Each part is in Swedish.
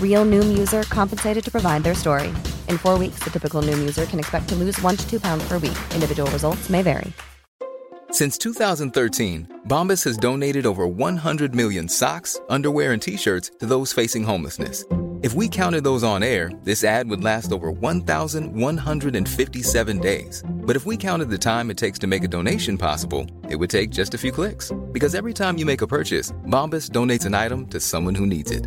Real Noom user compensated to provide their story. In four weeks, the typical Noom user can expect to lose one to two pounds per week. Individual results may vary. Since 2013, Bombas has donated over 100 million socks, underwear, and t shirts to those facing homelessness. If we counted those on air, this ad would last over 1,157 days. But if we counted the time it takes to make a donation possible, it would take just a few clicks. Because every time you make a purchase, Bombas donates an item to someone who needs it.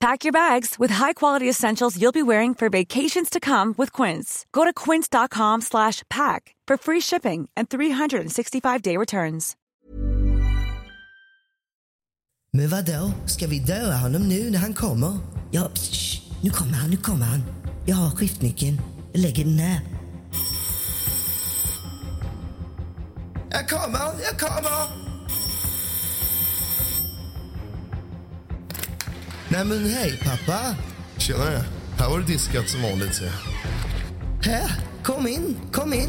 Pack your bags with high-quality essentials you'll be wearing for vacations to come with Quince. Go to quince.com slash pack for free shipping and 365-day returns. Men vadå, ska vi döda honom nu när han kommer? Ja, psh, nu kommer han, nu kommer han. Jag har skiftnyckeln. Jag lägger den här. Jag kommer, jag kommer! Nej men hej pappa. Tjenare. Här var det diskat som vanligt. ser. Här, kom in, kom in.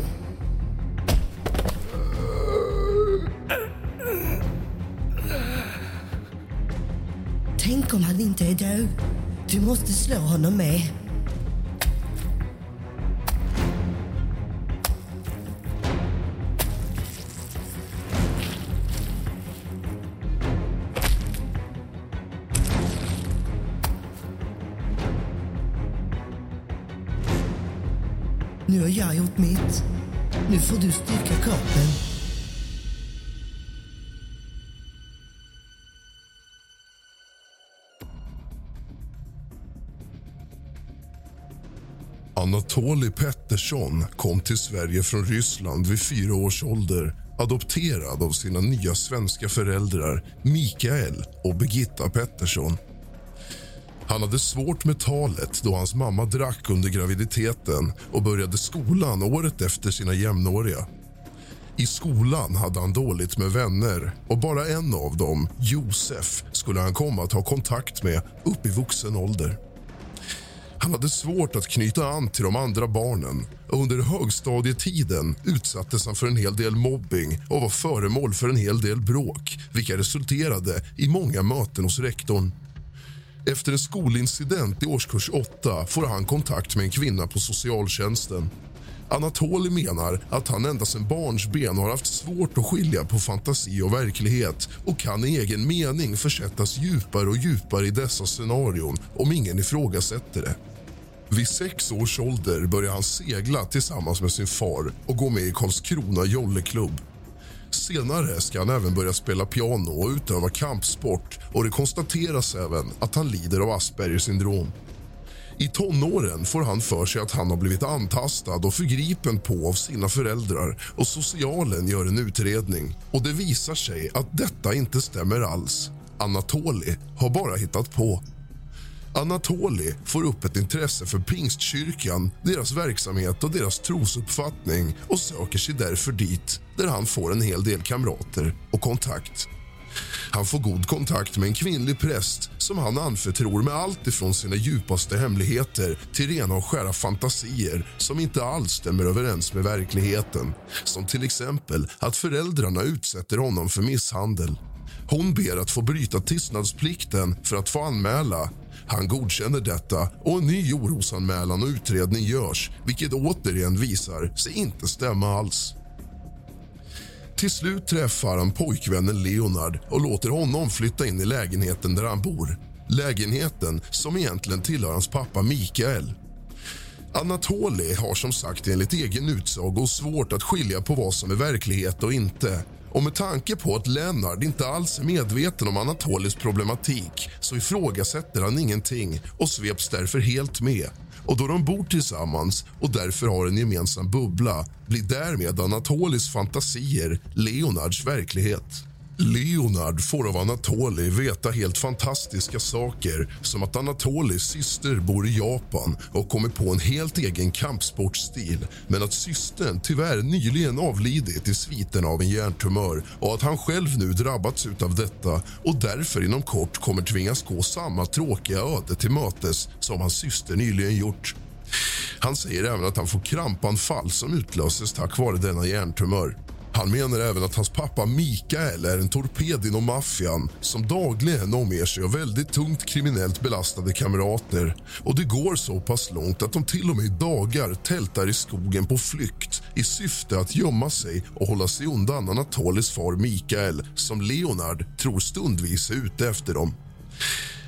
Tänk om han inte är död. Du måste slå honom med. Nu har jag gjort mitt. Nu får du styrka kroppen. Anatolij Pettersson kom till Sverige från Ryssland vid fyra års ålder adopterad av sina nya svenska föräldrar Mikael och Birgitta Pettersson. Han hade svårt med talet då hans mamma drack under graviditeten och började skolan året efter sina jämnåriga. I skolan hade han dåligt med vänner och bara en av dem, Josef, skulle han komma att ha kontakt med upp i vuxen ålder. Han hade svårt att knyta an till de andra barnen och under högstadietiden utsattes han för en hel del mobbing och var föremål för en hel del bråk vilka resulterade i många möten hos rektorn. Efter en skolincident i årskurs 8 får han kontakt med en kvinna på socialtjänsten. Anatoli menar att han ända sedan barnsben har haft svårt att skilja på fantasi och verklighet och kan i egen mening försättas djupare och djupare i dessa scenarion om ingen ifrågasätter det. Vid sex års ålder börjar han segla tillsammans med sin far och gå med i Karlskrona jolleklubb. Senare ska han även börja spela piano och utöva kampsport och det konstateras även att han lider av Aspergers syndrom. I tonåren får han för sig att han har blivit antastad och förgripen på av sina föräldrar och socialen gör en utredning. Och Det visar sig att detta inte stämmer alls. Anatoli har bara hittat på. Anatoli får upp ett intresse för Pingstkyrkan, deras verksamhet och deras trosuppfattning och söker sig därför dit där han får en hel del kamrater och kontakt. Han får god kontakt med en kvinnlig präst som han anförtror med allt ifrån sina djupaste hemligheter till rena och skära fantasier som inte alls stämmer överens med verkligheten. Som till exempel att föräldrarna utsätter honom för misshandel. Hon ber att få bryta tystnadsplikten för att få anmäla. Han godkänner detta och en ny orosanmälan och utredning görs vilket återigen visar sig inte stämma alls. Till slut träffar han pojkvännen Leonard och låter honom flytta in i lägenheten där han bor. lägenheten som egentligen tillhör hans pappa Mikael. Anatoli har som sagt enligt egen utsago svårt att skilja på vad som är verklighet och inte. Och med tanke på att Lennart inte alls är medveten om Anatolis problematik så ifrågasätter han ingenting och sveps därför helt med. Och då de bor tillsammans och därför har en gemensam bubbla blir därmed Anatolis fantasier Leonards verklighet. Leonard får av Anatoly veta helt fantastiska saker som att Anatolys syster bor i Japan och kommit på en helt egen kampsportstil men att systern tyvärr nyligen avlidit i sviten av en hjärntumör och att han själv nu drabbats av detta och därför inom kort kommer tvingas gå samma tråkiga öde till mötes som hans syster nyligen gjort. Han säger även att han får krampanfall som utlöses tack vare denna hjärntumör. Han menar även att hans pappa Mikael är en torped inom maffian som dagligen omger sig av väldigt tungt kriminellt belastade kamrater. Och Det går så pass långt att de till och med i dagar tältar i skogen på flykt i syfte att gömma sig och hålla sig undan Anatolis far Mikael som Leonard tror stundvis är ute efter dem.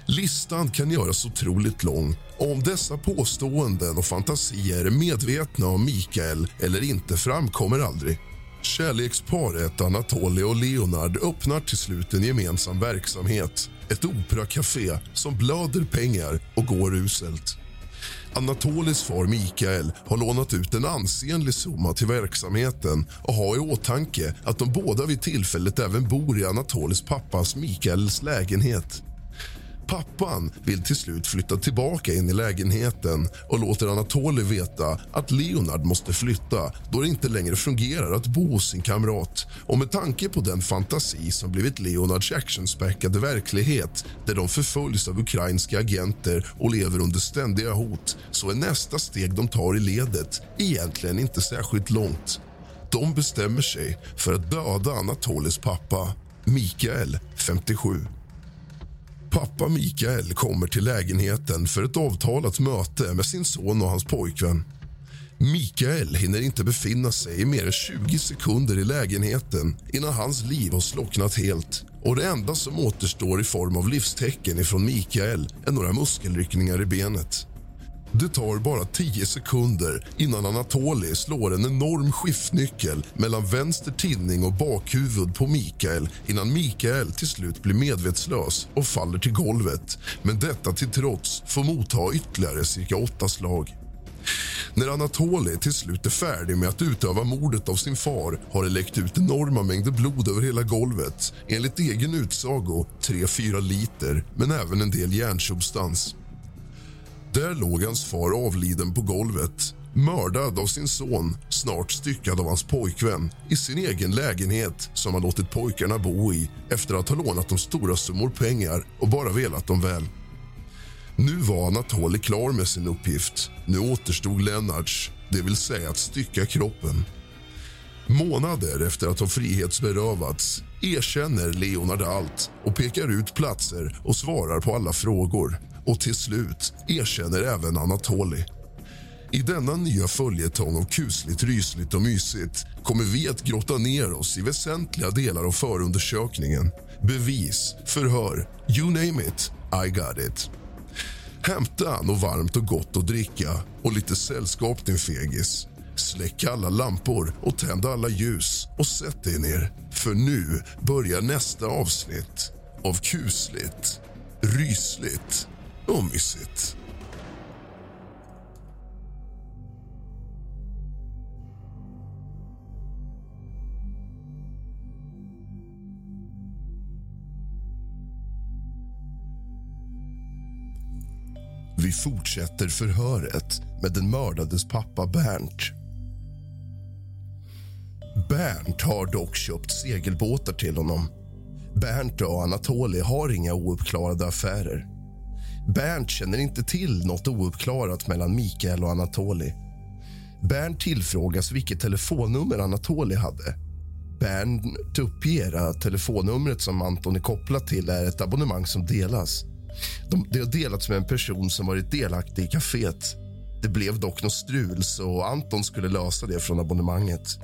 Listan kan göras otroligt lång. Om dessa påståenden och fantasier är medvetna om Mikael eller inte framkommer aldrig. Kärleksparet Anatoly och Leonard öppnar till slut en gemensam verksamhet. Ett operakafé som blöder pengar och går uselt. Anatolis far Mikael har lånat ut en ansenlig summa till verksamheten och har i åtanke att de båda vid tillfället även bor i Anatolis pappas Mikaels lägenhet. Pappan vill till slut flytta tillbaka in i lägenheten och låter Anatoly veta att Leonard måste flytta då det inte längre fungerar att bo hos sin kamrat. Och med tanke på den fantasi som blivit Leonards actionspäckade verklighet där de förföljs av ukrainska agenter och lever under ständiga hot så är nästa steg de tar i ledet egentligen inte särskilt långt. De bestämmer sig för att döda Anatolis pappa, Mikael, 57. Pappa Mikael kommer till lägenheten för ett avtalat möte med sin son och hans pojkvän. Mikael hinner inte befinna sig i mer än 20 sekunder i lägenheten innan hans liv har slocknat helt. Och Det enda som återstår i form av livstecken ifrån Mikael är några muskelryckningar i benet. Det tar bara tio sekunder innan Anatoli slår en enorm skiftnyckel mellan vänster tinning och bakhuvud på Mikael innan Mikael till slut blir medvetslös och faller till golvet. Men detta till trots får motta ytterligare cirka åtta slag. När Anatoli till slut är färdig med att utöva mordet av sin far har det läckt ut enorma mängder blod över hela golvet. Enligt egen utsago 3-4 liter, men även en del järnsubstans. Där låg hans far avliden på golvet mördad av sin son, snart styckad av hans pojkvän i sin egen lägenhet som han låtit pojkarna bo i efter att ha lånat dem stora summor pengar och bara velat dem väl. Nu var Anatoly klar med sin uppgift. Nu återstod Lennarts, det vill säga att stycka kroppen. Månader efter att ha frihetsberövats erkänner Leonard allt och pekar ut platser och svarar på alla frågor. Och till slut erkänner även Anatoli. I denna nya följetong av kusligt, rysligt och mysigt kommer vi att grotta ner oss i väsentliga delar av förundersökningen. Bevis, förhör, you name it, I got it. Hämta något varmt och gott att dricka och lite sällskap, din fegis. Släck alla lampor och tänd alla ljus och sätt dig ner. För nu börjar nästa avsnitt av kusligt, rysligt och mysigt. Vi fortsätter förhöret med den mördades pappa Bernt. Bernt har dock köpt segelbåtar till honom. Bernt och Anatoli har inga ouppklarade affärer. Bernt känner inte till något ouppklarat mellan Mikael och Anatoli. Bernt tillfrågas vilket telefonnummer Anatoli hade. Bernt uppger att telefonnumret som Anton är kopplad till är ett abonnemang som delas. De, det har delats med en person som varit delaktig i kaféet. Det blev dock något strul, så Anton skulle lösa det från abonnemanget.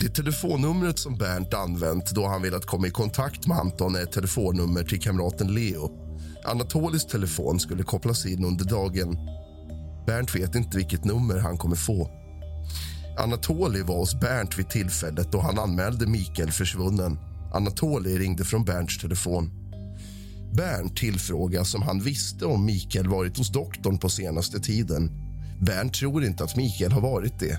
Det telefonnumret som Bernt använt då han velat komma i kontakt med Anton är ett telefonnummer till kamraten Leo. Anatolis telefon skulle kopplas in under dagen. Bernt vet inte vilket nummer han kommer få. Anatoli var hos Bernt vid tillfället då han anmälde Mikael försvunnen. Anatoli ringde från Bernts telefon. Bernt tillfrågas om han visste om Mikael varit hos doktorn på senaste tiden. Bernt tror inte att Mikael har varit det.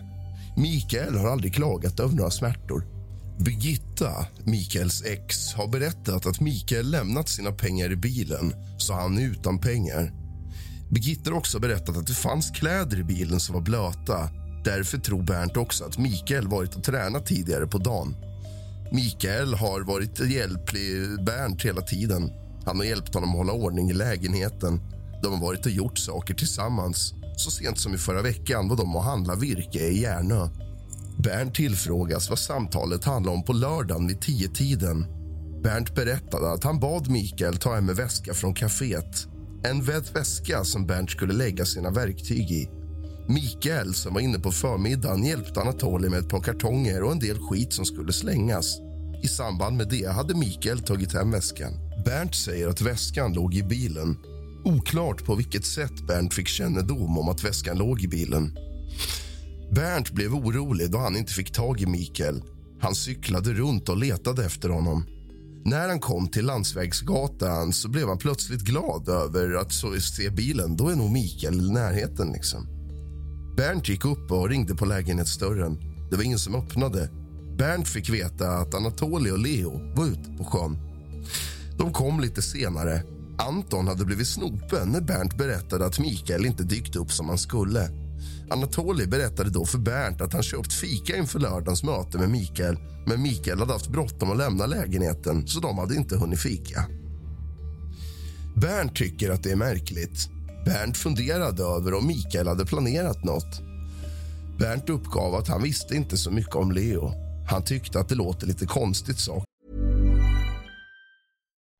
Mikael har aldrig klagat över några smärtor. Birgitta, Mikaels ex, har berättat att Mikael lämnat sina pengar i bilen så han är utan pengar. Birgitta har också berättat att det fanns kläder i bilen som var blöta. Därför tror Bernt också att Mikael varit och tränat tidigare på dagen. Mikael har varit hjälplig Bernt hela tiden. Han har hjälpt honom att hålla ordning i lägenheten. De har varit och gjort saker tillsammans. Så sent som i förra veckan var de och handlade virke i Järnö. Bernt tillfrågas vad samtalet handlade om på lördagen vid tio tiden. Bernt berättade att han bad Mikael ta hem en väska från kaféet. En vät väska som Bernt skulle lägga sina verktyg i. Mikael, som var inne på förmiddagen, hjälpte Anatoli med ett par kartonger och en del skit som skulle slängas. I samband med det hade Mikael tagit hem väskan. Bernt säger att väskan låg i bilen. Oklart på vilket sätt Bernt fick kännedom om att väskan låg i bilen. Bernt blev orolig då han inte fick tag i Mikael. Han cyklade runt och letade efter honom. När han kom till Landsvägsgatan så blev han plötsligt glad över att se bilen. Då är nog Mikael i närheten. Liksom. Bernt gick upp och ringde på lägenhetsdörren. Det var ingen som öppnade. Bernt fick veta att Anatoly och Leo var ute på sjön. De kom lite senare. Anton hade blivit snopen när Bernt berättade att Mikael inte dykt upp som han skulle. Anatoly berättade då för Bernt att han köpt fika inför lördagens möte med Mikael men Mikael hade haft bråttom att lämna lägenheten så de hade inte hunnit fika. Bernt tycker att det är märkligt. Bernt funderade över om Mikael hade planerat något. Bernt uppgav att han visste inte så mycket om Leo. Han tyckte att det låter lite konstigt sak.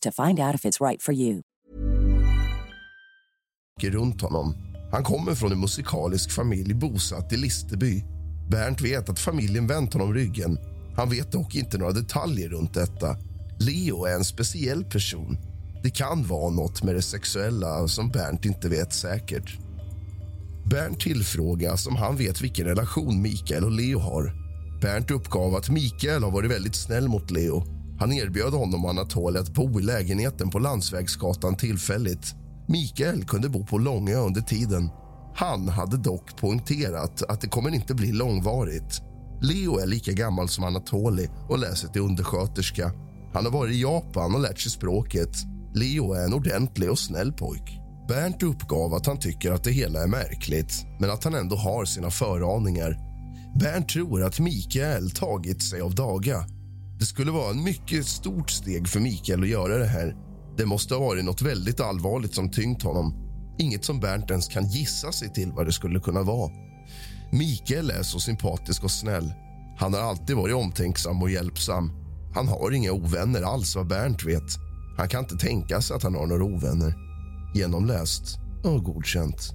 to find out if it's right for you. runt honom. Han kommer från en musikalisk familj bosatt i Listerby. Bernt vet att familjen vänt honom ryggen. Han vet dock inte några detaljer runt detta. Leo är en speciell person. Det kan vara något med det sexuella som Bernt inte vet säkert. Bernt tillfrågas om han vet vilken relation Mikael och Leo har. Bernt uppgav att Mikael har varit väldigt snäll mot Leo. Han erbjöd honom och Anatoly att bo i lägenheten på Landsvägsgatan tillfälligt. Mikael kunde bo på Långö under tiden. Han hade dock poängterat att det kommer inte bli långvarigt. Leo är lika gammal som Anatoli och läser till undersköterska. Han har varit i Japan och lärt sig språket. Leo är en ordentlig och snäll pojk. Bernt uppgav att han tycker att det hela är märkligt men att han ändå har sina föraningar. Bernt tror att Mikael tagit sig av Daga. Det skulle vara ett mycket stort steg för Mikael att göra det här. Det måste ha varit något väldigt allvarligt som tyngt honom. Inget som Bernt ens kan gissa sig till vad det skulle kunna vara. Mikael är så sympatisk och snäll. Han har alltid varit omtänksam och hjälpsam. Han har inga ovänner alls, vad Bernt vet. Han kan inte tänka sig att han har några ovänner. Genomläst och godkänt.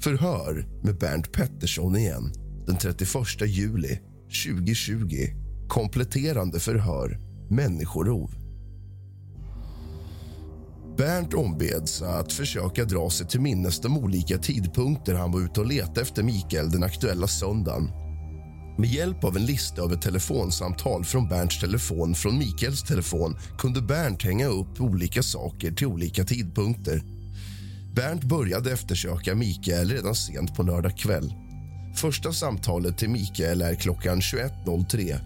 Förhör med Bernt Pettersson igen den 31 juli 2020. Kompletterande förhör. Människorov. Bernt ombeds att försöka dra sig till minnes de olika tidpunkter han var ute och letade efter Mikael den aktuella söndagen. Med hjälp av en lista över telefonsamtal från Bernts telefon från Mikaels telefon kunde Bernt hänga upp olika saker till olika tidpunkter. Bernt började eftersöka Mikael redan sent på lördag kväll. Första samtalet till Mikael är klockan 21.03.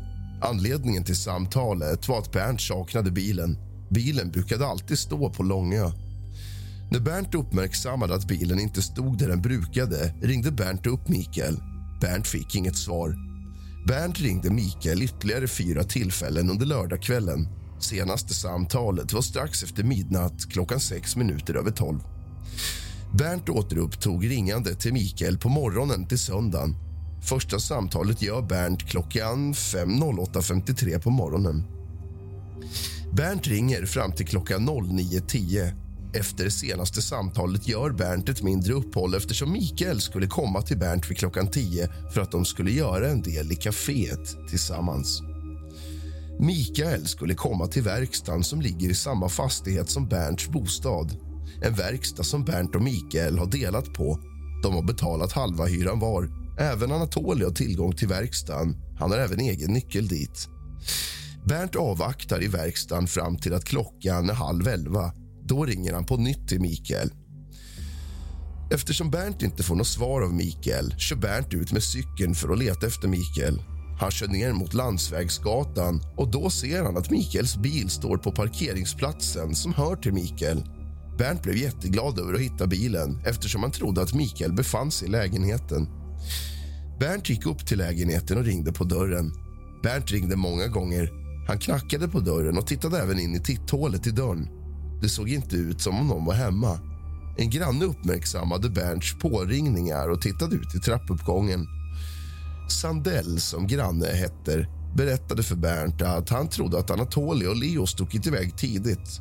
Anledningen till samtalet var att Bernt saknade bilen. Bilen brukade alltid stå på Långö. När Bernt uppmärksammade att bilen inte stod där den brukade ringde Bernt upp Mikael. Bernt fick inget svar. Bernt ringde Mikael ytterligare fyra tillfällen under lördagskvällen. Senaste samtalet var strax efter midnatt, klockan sex minuter över tolv. Bernt återupptog ringande till Mikael på morgonen till söndagen. Första samtalet gör Bernt klockan 5.08.53 på morgonen. Bernt ringer fram till klockan 09.10. Efter det senaste samtalet gör Bernt ett mindre uppehåll eftersom Mikael skulle komma till Bernt vid klockan 10 för att de skulle göra en del i kaféet tillsammans. Mikael skulle komma till verkstaden som ligger i samma fastighet som Bernts bostad. En verkstad som Bernt och Mikael har delat på. De har betalat halva hyran var. Även Anatoly har tillgång till verkstaden. Han har även egen nyckel dit. Bernt avvaktar i verkstaden fram till att klockan är halv elva. Då ringer han på nytt till Mikael. Eftersom Bernt inte får något svar av Mikael kör Bernt ut med cykeln för att leta efter Mikael. Han kör ner mot Landsvägsgatan och då ser han att Mikaels bil står på parkeringsplatsen som hör till Mikael. Bernt blev jätteglad över att hitta bilen eftersom han trodde att Mikael befann sig i lägenheten. Bernt gick upp till lägenheten och ringde på dörren. Bernt ringde många gånger. Han knackade på dörren och tittade även in i titthålet i dörren. Det såg inte ut som om någon var hemma. En granne uppmärksammade Bernts påringningar och tittade ut i trappuppgången. Sandell, som granne heter, berättade för Bernt att han trodde att Anatoly och Leo stuckit iväg tidigt.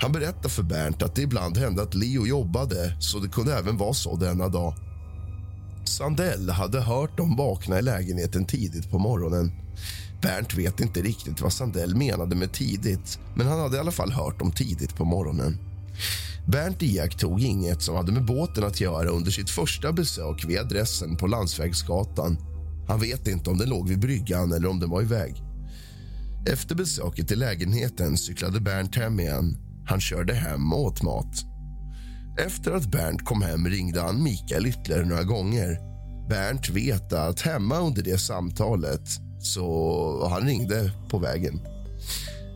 Han berättar för Bernt att det ibland hände att Leo jobbade så det kunde även vara så denna dag. Sandell hade hört dem vakna i lägenheten tidigt på morgonen. Bernt vet inte riktigt vad Sandell menade med tidigt men han hade i alla fall hört dem tidigt på morgonen. Bernt iakttog inget som hade med båten att göra under sitt första besök vid adressen på Landsvägsgatan. Han vet inte om den låg vid bryggan eller om den var iväg. Efter besöket i lägenheten cyklade Bernt hem igen. Han körde hem och åt mat. Efter att Bernt kom hem ringde han Mikael ytterligare några gånger. Bernt vet att hemma under det samtalet så han ringde på vägen.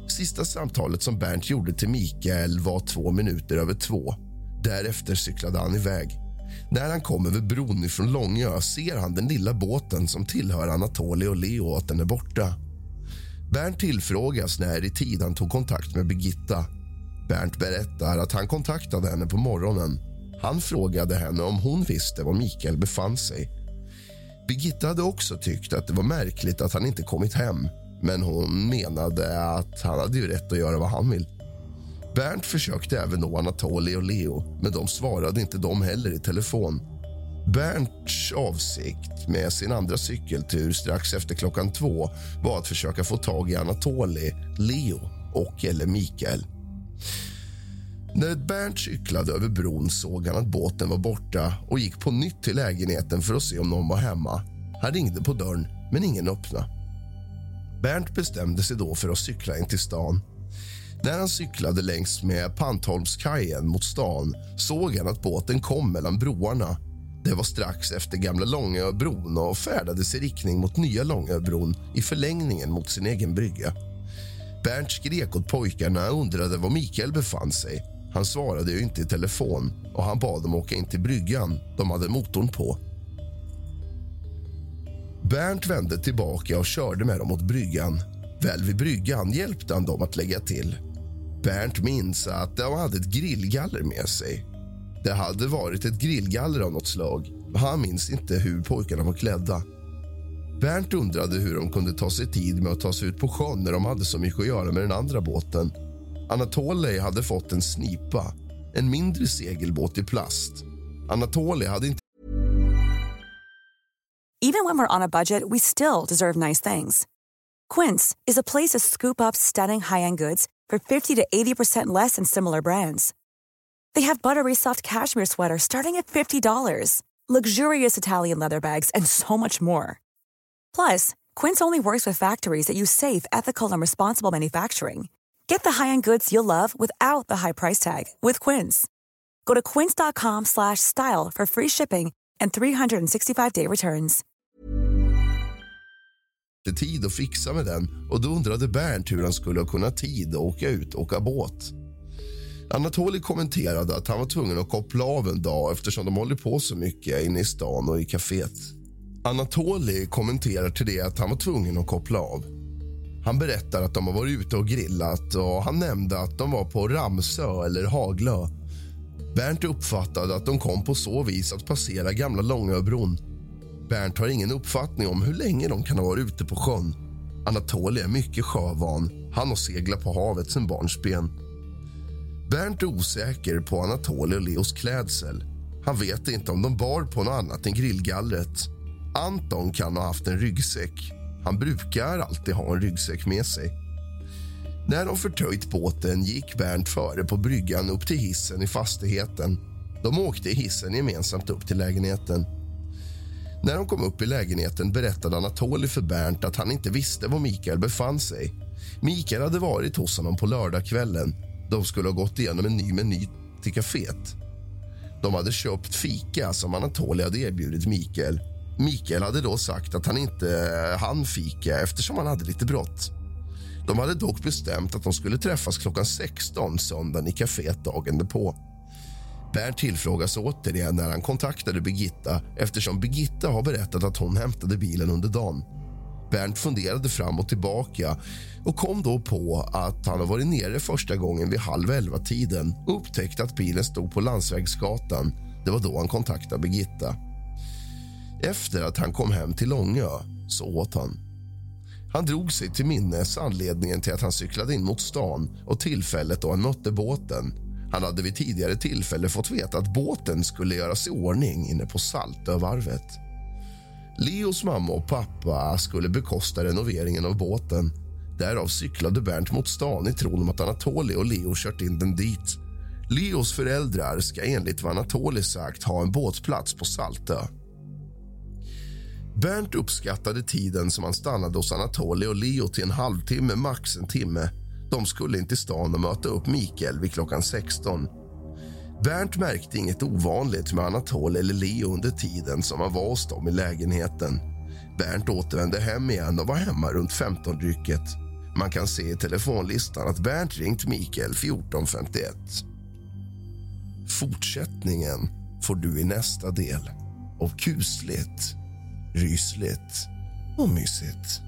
Sista samtalet som Bernt gjorde till Mikael var två minuter över två. Därefter cyklade han iväg. När han kom över bron från Långö ser han den lilla båten som tillhör Anatoly och Leo att den är borta. Bernt tillfrågas när i tid han tog kontakt med Birgitta. Bernt berättar att han kontaktade henne på morgonen. Han frågade henne om hon visste var Mikael befann sig. Birgitta hade också tyckt att det var märkligt att han inte kommit hem men hon menade att han hade ju rätt att göra vad han vill. Bernt försökte även nå Anatoli och Leo, men de svarade inte de heller i telefon. Bernts avsikt med sin andra cykeltur strax efter klockan två var att försöka få tag i Anatoli, Leo och eller Mikael. När Bernt cyklade över bron såg han att båten var borta och gick på nytt till lägenheten för att se om någon var hemma. Han ringde på dörren, men ingen öppnade. Bernt bestämde sig då för att cykla in till stan. När han cyklade längs med Pantholmskajen mot stan såg han att båten kom mellan broarna. Det var strax efter Gamla Långöbron och färdades i riktning mot Nya Långöbron i förlängningen mot sin egen brygga. Bernt skrek åt pojkarna och undrade var Mikael befann sig. Han svarade ju inte i telefon och han bad dem åka in till bryggan. De hade motorn på. Bernt vände tillbaka och körde med dem mot bryggan. Väl vid bryggan hjälpte han dem att lägga till. Bernt minns att de hade ett grillgaller med sig. Det hade varit ett grillgaller av något slag. Han minns inte hur pojkarna var klädda. Bernt undrade hur de kunde ta sig tid med att ta sig ut på sjön när de hade så mycket att göra med den andra båten. Anatolij hade fått en snipa, en mindre segelbåt i plast. Anatolij hade inte Even when we're on a budget, we still deserve nice things. Quince is a place to scoop up stunning high-end goods for 50 to 80% less than similar brands. They have buttery soft cashmere sweaters starting at $50, luxurious Italian leather bags, and so much more. Plus, Quince only works with factories that use safe, ethical, and responsible manufacturing. Get the high-end goods you'll love without the high price tag with Quince. Go to quince.com/style for free shipping and 365-day returns. Det tid att fixa med den och då undrade Bernt hur han skulle ha kunnat tid att åka ut och åka båt. Anatoli kommenterade att han var tvungen att koppla av en dag eftersom de håller på så mycket inne i stan och i kaféet. Anatoli kommenterar till det att han var tvungen att koppla av. Han berättar att de har varit ute och grillat och han nämnde att de var på Ramsö eller Haglö. Bernt uppfattade att de kom på så vis att passera gamla Långöbron. Bernt har ingen uppfattning om hur länge de kan ha varit ute på sjön. Anatoli är mycket sjövan. Han har seglat på havet sen barnsben. Bernt är osäker på Anatoli och Leos klädsel. Han vet inte om de bar på något annat än grillgallret. Anton kan ha haft en ryggsäck. Han brukar alltid ha en ryggsäck med sig. När de förtöjt båten gick Bernt före på bryggan upp till hissen i fastigheten. De åkte i hissen gemensamt upp till lägenheten. När de kom upp i lägenheten berättade Anatoli för Bernt att han inte visste var Mikael befann sig. Mikael hade varit hos honom på lördagskvällen. De skulle ha gått igenom en ny meny till kaféet. De hade köpt fika som Anatoli hade erbjudit Mikael. Mikael hade då sagt att han inte hann fika eftersom han hade lite brått. De hade dock bestämt att de skulle träffas klockan 16 söndagen i kaféet dagen därpå. Bernt tillfrågas återigen när han kontaktade Birgitta eftersom Birgitta har berättat att hon hämtade bilen under dagen. Bernt funderade fram och tillbaka och kom då på att han har varit nere första gången vid halv elva-tiden och upptäckte att bilen stod på Landsvägsgatan. Det var då han kontaktade Birgitta. Efter att han kom hem till Långö så åt han. Han drog sig till minnes anledningen till att han cyklade in mot stan och tillfället då han mötte båten. Han hade vid tidigare tillfälle fått veta att båten skulle göras i ordning inne på Saltövarvet. Leos mamma och pappa skulle bekosta renoveringen av båten. Därav cyklade Bernt mot stan i tron om att Anatoli och Leo kört in den dit. Leos föräldrar ska enligt vad Anatoli sagt ha en båtplats på Saltö. Bernt uppskattade tiden som han stannade hos Anatoli och Leo till en halvtimme, max en timme. De skulle in till stan och möta upp Mikael vid klockan 16. Bernt märkte inget ovanligt med Anatoli eller Leo under tiden som han var hos dem i lägenheten. Bernt återvände hem igen och var hemma runt 15-drycket. Man kan se i telefonlistan att Bernt ringt Mikael 14.51. Fortsättningen får du i nästa del av kusligt rysligt och mysigt.